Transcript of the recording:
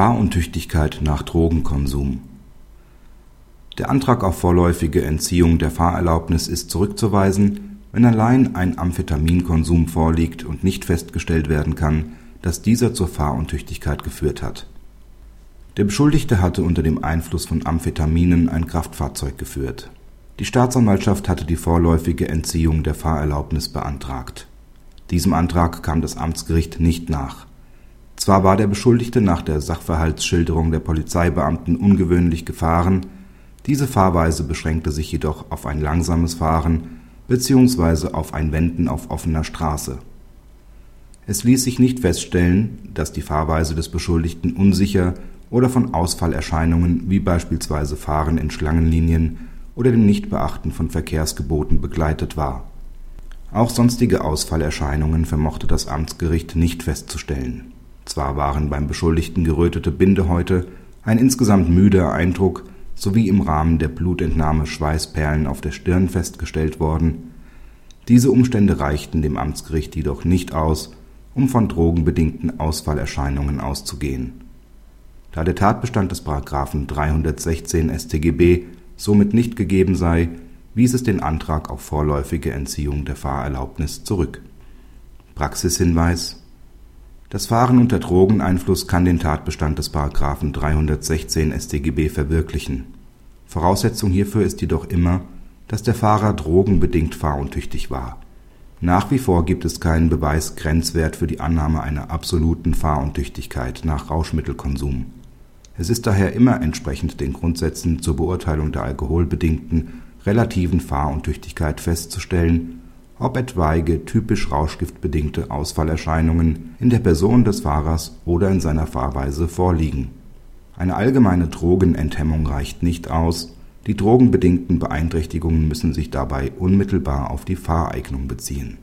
Fahruntüchtigkeit nach Drogenkonsum Der Antrag auf vorläufige Entziehung der Fahrerlaubnis ist zurückzuweisen, wenn allein ein Amphetaminkonsum vorliegt und nicht festgestellt werden kann, dass dieser zur Fahruntüchtigkeit geführt hat. Der Beschuldigte hatte unter dem Einfluss von Amphetaminen ein Kraftfahrzeug geführt. Die Staatsanwaltschaft hatte die vorläufige Entziehung der Fahrerlaubnis beantragt. Diesem Antrag kam das Amtsgericht nicht nach zwar war der Beschuldigte nach der Sachverhaltsschilderung der Polizeibeamten ungewöhnlich gefahren, diese Fahrweise beschränkte sich jedoch auf ein langsames Fahren bzw. auf ein Wenden auf offener Straße. Es ließ sich nicht feststellen, dass die Fahrweise des Beschuldigten unsicher oder von Ausfallerscheinungen wie beispielsweise Fahren in Schlangenlinien oder dem Nichtbeachten von Verkehrsgeboten begleitet war. Auch sonstige Ausfallerscheinungen vermochte das Amtsgericht nicht festzustellen zwar waren beim Beschuldigten gerötete Bindehäute, ein insgesamt müder Eindruck sowie im Rahmen der Blutentnahme Schweißperlen auf der Stirn festgestellt worden, diese Umstände reichten dem Amtsgericht jedoch nicht aus, um von drogenbedingten Ausfallerscheinungen auszugehen. Da der Tatbestand des § 316 StGB somit nicht gegeben sei, wies es den Antrag auf vorläufige Entziehung der Fahrerlaubnis zurück. Praxishinweis das Fahren unter Drogeneinfluss kann den Tatbestand des § 316 StGB verwirklichen. Voraussetzung hierfür ist jedoch immer, dass der Fahrer drogenbedingt fahruntüchtig war. Nach wie vor gibt es keinen Beweis-Grenzwert für die Annahme einer absoluten Fahruntüchtigkeit nach Rauschmittelkonsum. Es ist daher immer entsprechend den Grundsätzen zur Beurteilung der alkoholbedingten relativen Fahruntüchtigkeit festzustellen ob etwaige typisch rauschgiftbedingte Ausfallerscheinungen in der Person des Fahrers oder in seiner Fahrweise vorliegen. Eine allgemeine Drogenenthemmung reicht nicht aus, die drogenbedingten Beeinträchtigungen müssen sich dabei unmittelbar auf die Fahreignung beziehen